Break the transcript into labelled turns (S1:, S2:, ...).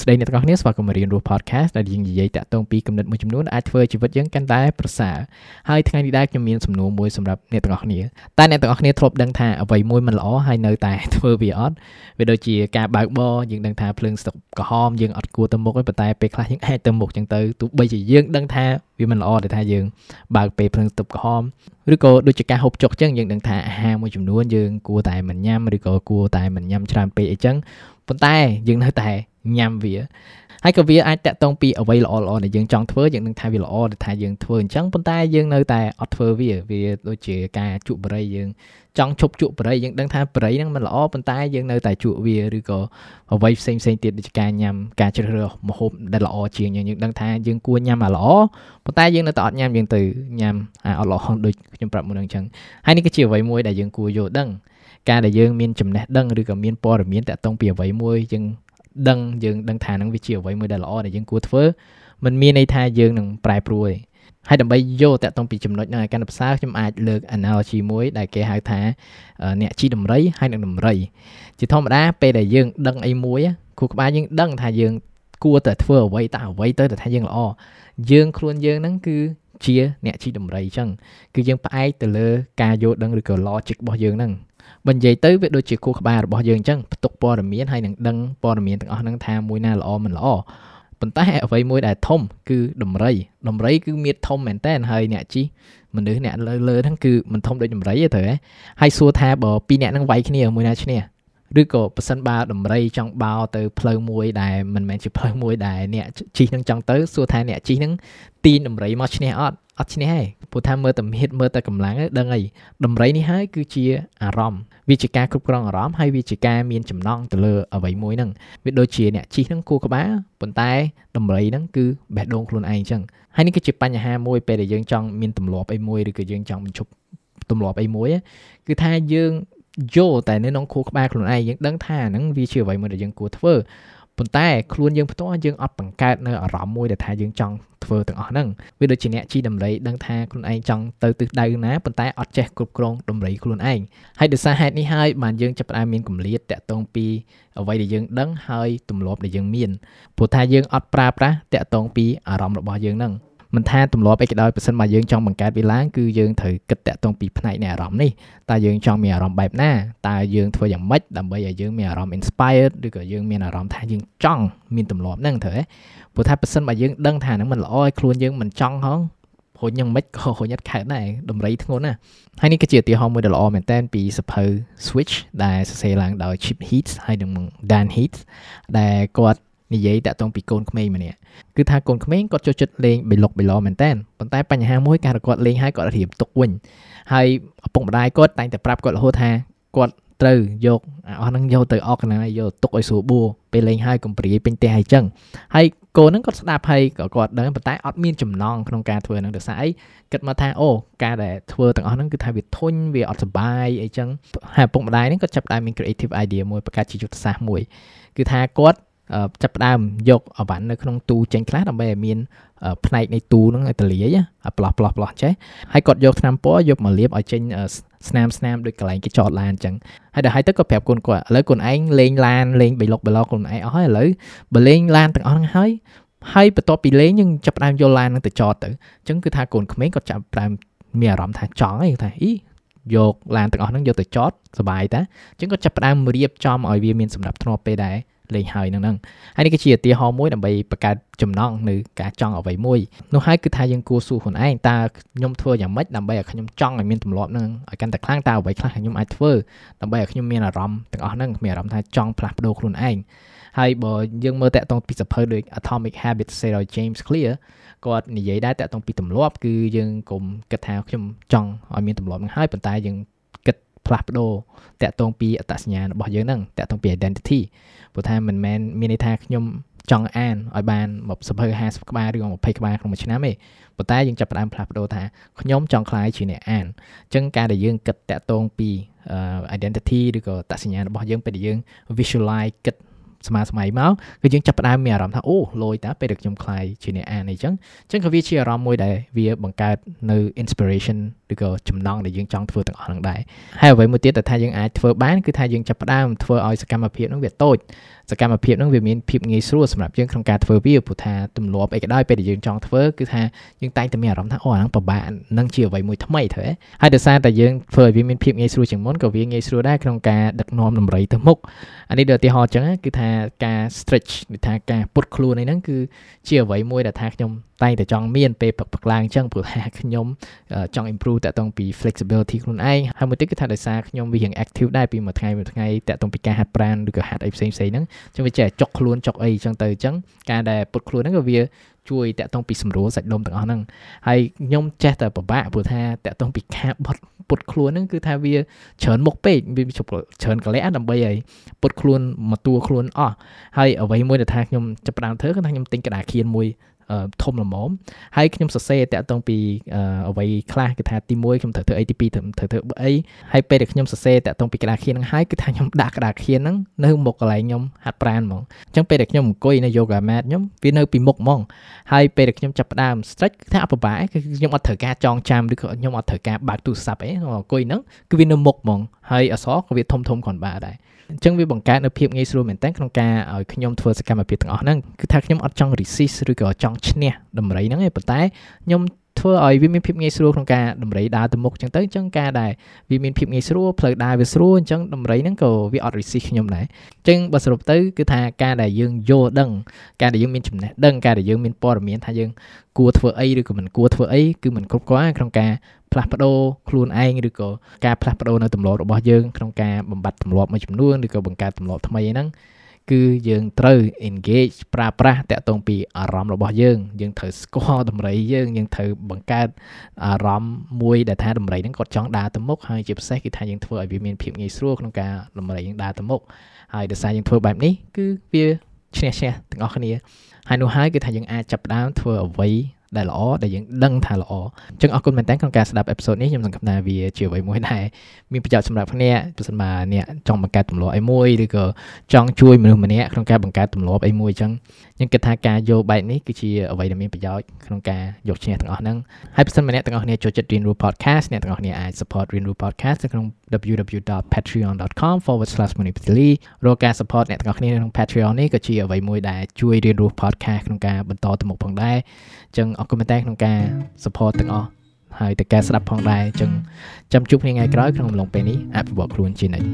S1: ស្តីអ្នកទាំងអស់គ្នាស្វាគមន៍មករៀនរស់ podcast ដែលយើងនិយាយតាក់ទងពីគំនិតមួយចំនួនដែលអាចធ្វើជីវិតយើងកាន់តែប្រសើរហើយថ្ងៃនេះដែរខ្ញុំមានសំណួរមួយសម្រាប់អ្នកទាំងអស់គ្នាតើអ្នកទាំងអស់គ្នាធ្លាប់ដឹងថាអ្វីមួយមិនល្អហើយនៅតែធ្វើវាអត់វាដូចជាការបើកបរយើងដឹងថាភ្លើងស្តុកក្រហមយើងអត់គួរទៅមុខទេប៉ុន្តែពេលខ្លះយើងអាចទៅមុខចឹងទៅទោះបីជាយើងដឹងថាវាមិនល្អតែថាយើងបើកពេលភ្លើងស្តុកក្រហមឬក៏ដូចជាការហូបចុកចឹងយើងដឹងថាអាហារមួយចំនួនយើងគួរតែមិនញ៉ាំឬក៏គួរតែមិនញ៉ាំច្រើនពេកអីចឹង ប៉ុន្តែយើងនៅតែញ៉ាំវាហើយក៏វាអាចតាក់ទងពីអ្វីល្អល្អដែលយើងចង់ធ្វើយើងនឹងថាវាល្អដែលថាយើងធ្វើអញ្ចឹងប៉ុន្តែយើងនៅតែអត់ធ្វើវាវាដូចជាការជក់បរិយយើងចង់ឈប់ជក់បរិយយើងដឹងថាបរិយហ្នឹងមិនល្អប៉ុន្តែយើងនៅតែជក់វាឬក៏អ្វីផ្សេងផ្សេងទៀតដូចជាការញ៉ាំការជ្រើសរើសម្ហូបដែលល្អជាងយើងយើងដឹងថាយើងគួរញ៉ាំអាល្អប៉ុន្តែយើងនៅតែអត់ញ៉ាំយើងទៅញ៉ាំអាអត់ល្អដូចខ្ញុំប្រាប់មុនហ្នឹងអញ្ចឹងហើយនេះគឺជាអ្វីមួយដែលយើងគួរយល់ដឹង ការដែលយើងមានចំណេះដឹងឬក៏មានព័ត៌មានតាក់ទងពីអ្វីមួយយើងដឹងយើងដឹងថានឹងវាជាអ្វីមួយដែលល្អដែលយើងគួរធ្វើมันមានន័យថាយើងនឹងប្រែប្រួលទេហើយដើម្បីយល់តាក់ទងពីចំណុចហ្នឹងឲ្យកាន់តែផ្សារខ្ញុំអាចលើក analogy មួយដែលគេហៅថាអ្នកជីដំរីហើយនឹងដំរីជាធម្មតាពេលដែលយើងដឹងអីមួយគូក្បាលយើងដឹងថាយើងគួរតែធ្វើអ្វីតើអ្វីទៅតែថាយើងល្អយើងខ្លួនយើងហ្នឹងគឺជាអ្នកជីដំរីអញ្ចឹងគឺយើងផ្អែកទៅលើការយល់ដឹងឬក៏ logic របស់យើងហ្នឹង បើនិយាយទៅវាដូចជាគូក្បាលរបស់យើងអញ្ចឹងផ្ទុកព័ត៌មានហើយនឹងដឹងព័ត៌មានទាំងអស់ហ្នឹងថាមួយណាល្អមិនល្អប៉ុន្តែអ្វីមួយដែលធំគឺដំរីដំរីគឺមានធំមែនតើហើយអ្នកជីមនុស្សអ្នកលើលើហ្នឹងគឺមិនធំដូចដំរីទេត្រូវហ៎ហើយសួរថាបើពីរអ្នកហ្នឹងវាយគ្នាមួយណាឈ្នះ ឬក៏ប៉ះសិនបើដំរីចង់បោទៅផ្លូវមួយដែលមិនមែនជាផ្លូវមួយដែលអ្នកជីហ្នឹងចង់ទៅសួរថាអ្នកជីហ្នឹងទាញដំរីមកឈ្នះអត់អត់ឈ្នះទេព្រោះថាមើលតែមៀតមើលតែកម្លាំងដឹងអីដំរីនេះហើយគឺជាអារម្មណ៍វាជាការគ្រប់គ្រងអារម្មណ៍ហើយវាជាការមានចំណងទៅលើអ្វីមួយហ្នឹងវាដូចជាអ្នកជិះហ្នឹងគូក្បាលប៉ុន្តែដំរីហ្នឹងគឺបេះដូងខ្លួនឯងអញ្ចឹងហើយនេះគឺជាបញ្ហាមួយពេលដែលយើងចង់មានទម្លាប់អីមួយឬក៏យើងចង់បញ្ឈប់ទម្លាប់អីមួយគឺថាយើង យល់តែនៅក្នុងខួរក្បាលខ្លួនឯងយើងដឹងថាហ្នឹងវាជាអ្វីមួយដែលយើងគួរធ្វើប៉ុន្តែខ្លួនយើងផ្ទាល់យើងអត់បង្កើតនៅអារម្មណ៍មួយដែលថាយើងចង់ធ្វើទាំងអស់ហ្នឹងវាដូចជាអ្នកជីដំរីដឹងថាខ្លួនឯងចង់ទៅទិសដៅណាប៉ុន្តែអត់ចេះគ្រប់គ្រងដំរីខ្លួនឯងហើយដោយសារហេតុនេះហើយបានយើងចាប់ផ្ដើមមានកម្លាតតាក់ទងពីអ្វីដែលយើងដឹងហើយទម្លាប់ដែលយើងមានព្រោះថាយើងអត់ប្រើប្រាស់តាក់ទងពីអារម្មណ៍របស់យើងហ្នឹង មិនថាទម្លាប់អីក៏ដោយបើសិនមកយើងចង់បង្កើតវាឡើងគឺយើងត្រូវគិតតាក់ទងពីផ្នែកនៃអារម្មណ៍នេះតើយើងចង់មានអារម្មណ៍បែបណាតើយើងធ្វើយ៉ាងម៉េចដើម្បីឲ្យយើងមានអារម្មណ៍ inspired ឬក៏យើងមានអារម្មណ៍ថាយើងចង់មានទម្លាប់ហ្នឹងត្រូវទេព្រោះថាបើសិនបើយើងដឹងថាហ្នឹងមិនល្អឲ្យខ្លួនយើងមិនចង់ហងព្រោះយ៉ាងម៉េចក៏ហុញអត់ខែដែរដំរីធ្ងន់ណាហើយនេះគឺជាឧទាហរណ៍មួយដ៏ល្អមែនតើពីសភៅ Switch ដែលសរសេរឡើងដោយ Chip Heath ហើយនិង Dan Heath ដែលគាត់ និយាយតាក់ទងពីកូនក្មេងម្នាក់គឺថាកូនក្មេងគាត់ចូលចិត្តលេងបេលុកបេឡមែនតើប៉ុន្តែបញ្ហាមួយការគាត់លេងហើយគាត់រៀបទុកវិញហើយឪពុកម្ដាយគាត់តែងតែប្រាប់គាត់រហូតថាគាត់ត្រូវយកអស់ហ្នឹងយកទៅអកណាយកទុកឲ្យស្រួលបួពេលលេងហើយកុំព្រាយពេញផ្ទះអីចឹងហើយកូនហ្នឹងគាត់ស្ដាប់ហើយក៏គាត់ដឹងប៉ុន្តែអត់មានចំណងក្នុងការធ្វើហ្នឹងដោយសារអីគិតមកថាអូការដែលធ្វើទាំងអស់ហ្នឹងគឺថាវាធុញវាអត់សុបាយអីចឹងហើយឪពុកម្ដាយហ្នឹងគាត់ចាប់ដើមមាន creative idea មួយបង្កើតជាយុទ្ធសាស្ត្រមួយគឺថាគាត់ ចាប់ផ្ដើមយកអវ៉ាន់នៅក្នុងទូចេញខ្លះដើម្បីឲ្យមានផ្នែកនៃទូហ្នឹងឲ្យតលាយផ្លោះផ្លោះផ្លោះចេះហើយគាត់យកថ្នាំពណ៌យកមកលាបឲ្យចេញស្នាមស្នាមដូចកន្លែងគេចតឡានអញ្ចឹងហើយដល់ហើយទៅគាត់ប្រាប់កូនគាត់ឥឡូវកូនឯងលេងឡានលេងបៃលុកបៃឡកូនឯងអស់ហើយឥឡូវបើលេងឡានទាំងអស់ហ្នឹងហើយហើយបន្ទាប់ពីលេងយើងចាប់ផ្ដើមយកឡានហ្នឹងទៅចតទៅអញ្ចឹងគឺថាកូនក្មេងគាត់ចាប់ផ្ដើមមានអារម្មណ៍ថាចង់ឯងថាអីយកឡានទាំងអស់ហ្នឹងយកទៅចតសុបាយតាអញ្ចឹងគាត់ចាប់ផ្ដើមរៀបចំឲ្យវាមានសម្រាប់ធ្នាប់ពេលដែរ លេងហើយនឹងហ្នឹងហើយនេះគឺជាឧទាហរណ៍មួយដើម្បីបង្កើតចំណងនៅការចង់អ្វីមួយនោះហើយគឺថាយើងគួរសួរខ្លួនឯងតើខ្ញុំធ្វើយ៉ាងម៉េចដើម្បីឲ្យខ្ញុំចង់ឲ្យមានទម្លាប់ហ្នឹងឲ្យកាន់តែខ្លាំងតើអ្វីខ្លះខ្ញុំអាចធ្វើដើម្បីឲ្យខ្ញុំមានអារម្មណ៍ទាំងអស់ហ្នឹងមានអារម្មណ៍ថាចង់ផ្លាស់ប្ដូរខ្លួនឯងហើយបើយើងមើលតាក់ទងពីសភៅដូច Atomic Habits សេដោយ James Clear គាត់និយាយដែរតាក់ទងពីទម្លាប់គឺយើងកុំគិតថាខ្ញុំចង់ឲ្យមានទម្លាប់ហ្នឹងហើយប៉ុន្តែយើង ផ្លាស់ប្ដូរតាក់ទងពីអត្តសញ្ញាណរបស់យើងហ្នឹងតាក់ទងពី identity ព្រោះថាមិនមែនមានន័យថាខ្ញុំចង់អានឲ្យបានមកសភៅ50ក្បាលឬ20ក្បាលក្នុងមួយឆ្នាំទេប៉ុន្តែយើងចាប់ផ្ដើមផ្លាស់ប្ដូរថាខ្ញុំចង់ក្លាយជាអ្នកអានអញ្ចឹងការដែលយើងគិតតាក់ទងពី identity ឬក៏អត្តសញ្ញាណរបស់យើងពេលដែលយើង visualize គិត ស្មាសម័យមកគឺយើងចាប់ផ្ដើមមានអារម្មណ៍ថាអូលយតាពេលដែលខ្ញុំខ្លាយជាអ្នកអានអីចឹងអញ្ចឹងក៏វាជាអារម្មណ៍មួយដែលវាបង្កើតនៅ inspiration ឬក៏ចំណង់ដែលយើងចង់ធ្វើទាំងអស់ហ្នឹងដែរហើយអ្វីមួយទៀតដែលថាយើងអាចធ្វើបានគឺថាយើងចាប់ផ្ដើមធ្វើឲ្យសកម្មភាពហ្នឹងវាតូចសកម្មភាពហ្នឹងវាមានភាពងាយស្រួលសម្រាប់យើងក្នុងការធ្វើវាព្រោះថាទម្លាប់អីក៏ដោយពេលដែលយើងចង់ធ្វើគឺថាយើងតែងតែមានអារម្មណ៍ថាអូអាហ្នឹងពិបាកនឹងជាអ្វីមួយថ្មីទៅហើយដោយសារតែយើងធ្វើឲ្យវាមានភាពងាយស្រួលជាងមុនក៏វាងាយស្រួលដែរក្នុងការដឹកនាំដំរីទៅមុខអានេះដូចឧទាហរណ៍អញ្ចឹងគឺថាការ stretch ឬថាការពុតខ្លួនអីហ្នឹងគឺជាអ្វីមួយដែលថាខ្ញុំតែងតែចង់មានពេលផឹកផឹកឡើងអញ្ចឹងព្រោះថាខ្ញុំចង់ improve តាក់ទងពី flexibility ខ្លួនឯងហើយមួយទៀតគឺថាដោយសារខ្ញុំវារៀង active ដែរពីមួយថ្ងៃមួយថ្ងៃតាក់ទងពីការហាត់ប្រាណឬក៏ហាត់អីផ្សេងផ្សេងហ្នឹងអញ្ចឹងវាចេះចុកខ្លួនចុកអីអញ្ចឹងទៅអញ្ចឹងការដែលពុតខ្លួនហ្នឹងក៏វាជួយតាក់ទងពីសម្រួលសាច់ដុំទាំងអស់ហ្នឹងហើយខ្ញុំចេះតែពិបាកព្រោះថាតាក់ទងពីការបត់ពុតខ្លួនហ្នឹងគឺថាវាច្រើនមុខពេកវាច្រើនកលៈដើម្បីឲ្យពុតខ្លួនមកតួខ្លួនអស់ហើយអ្វីមួយដែលថាខ្ញុំចាប់ផ្ដើមធ្វើគឺថាខ្ញុំទិញกระดาษខៀនមួយ ធំល្មមហើយខ្ញុំសរសេរតាក់ទងពីអ្វីខ្លះគឺថាទី1ខ្ញុំត្រូវធ្វើអីទី2ត្រូវធ្វើអីហើយពេលដែលខ្ញុំសរសេរតាក់ទងពីក្តារខៀនហ្នឹងហើយគឺថាខ្ញុំដាក់ក្តារខៀនហ្នឹងនៅមុខកន្លែងខ្ញុំហាត់ប្រាណហ្មងអញ្ចឹងពេលដែលខ្ញុំអង្គុយនៅ yoga mat ខ្ញុំវានៅពីមុខហ្មងហើយពេលដែលខ្ញុំចាប់ផ្ដើម stretch គឺថាអពិបាកគឺខ្ញុំអត់ត្រូវការចងចាំឬក៏ខ្ញុំអត់ត្រូវការបើកទូរស័ព្ទអីអង្គុយហ្នឹងគឺវានៅមុខហ្មងហើយអសក៏វាធំធំគ្រាន់បើដែរអញ្ចឹងវាបង្កើតនូវភាពងាយស្រួលមែនតើក្នុងការឲ្យខ្ញុំធ្វើសកម្មភាពទាំងអស់ហ្នឹងគឺថាខ្ញុំអត់ចង់ resist ឬក៏ចង់ឈ្នះដំរីហ្នឹងទេប៉ុន្តែខ្ញុំ ធ្វើឲ្យវាមានភាពងាយស្រួលក្នុងការដំរីដើរទៅមុខអញ្ចឹងទៅអញ្ចឹងការដែលវាមានភាពងាយស្រួលផ្លូវដើរវាស្រួលអញ្ចឹងដំរីហ្នឹងក៏វាអត់ resist ខ្ញុំដែរអញ្ចឹងបើសរុបទៅគឺថាការដែលយើងយល់ដឹងការដែលយើងមានចំណេះដឹងការដែលយើងមានព័ត៌មានថាយើងគួរធ្វើអីឬក៏មិនគួរធ្វើអីគឺមិនគ្រប់គ្រាន់ក្នុងការផ្លាស់ប្ដូរខ្លួនឯងឬក៏ការផ្លាស់ប្ដូរនៅទម្លាប់របស់យើងក្នុងការបំបត្តិទម្លាប់មួយចំនួនឬក៏បង្កើតទម្លាប់ថ្មីហ្នឹង គឺយើងត្រូវ engage ប្រើប្រាស់តាក់ទងពីអារម្មណ៍របស់យើង យើងត្រូវស្គាល់តម្រៃយើងយើងត្រូវបង្កើតអារម្មណ៍មួយដែលថាតម្រៃហ្នឹងគាត់ចង់ដើរទៅមុខហើយជាពិសេសគឺថាយើងធ្វើឲ្យវាមានភាពងាយស្រួលក្នុងការតម្រៃយើងដើរទៅមុខហើយដោយសារយើងធ្វើបែបនេះគឺវាឈ្នះឈ្នះទាំងអស់គ្នាហើយនោះហើយគឺថាយើងអាចចាប់ផ្ដើមធ្វើអ្វី ដែលល្អដែលយើងដឹងថាល្អអញ្ចឹងអរគុណមែនតើក្នុងការស្ដាប់អេពីសូតនេះខ្ញុំសង្ឃឹមថាវាជាអ្វីមួយដែលមានប្រយោជន៍សម្រាប់អ្នកប្រសិនបើអ្នកចង់បង្កើតទម្លាប់អីមួយឬក៏ចង់ជួយមនុស្សម្នាក់ក្នុងការបង្កើតទម្លាប់អីមួយអញ្ចឹងខ្ញុំគិតថាការយកបែបនេះគឺជាអ្វីដែលមានប្រយោជន៍ក្នុងការយកឈ្នះទាំងអស់ហ្នឹងហើយប្រសិនបើអ្នកទាំងអស់គ្នាចូលចិត្តរៀនរੂ podcast អ្នកទាំងអស់គ្នាអាច support រៀនរੂ podcast នៅក្នុង www.patreon.com/monipatili រកការ support អ្នកទាំងអស់គ្នាក្នុង Patreon នេះក៏ជាអ្វីមួយដែលជួយរៀនរੂ podcast ក្នុងការបន្តទៅមុខផងដែរអញ្ចឹងអរគុណមែនតើក្នុងការ support ទាំងអស់ហើយទៅការស្ដាប់ផងដែរអញ្ចឹងចាំជួបគ្នាថ្ងៃក្រោយក្នុងអំឡុងពេលនេះអភិវឌ្ឍខ្លួនជានិច្ច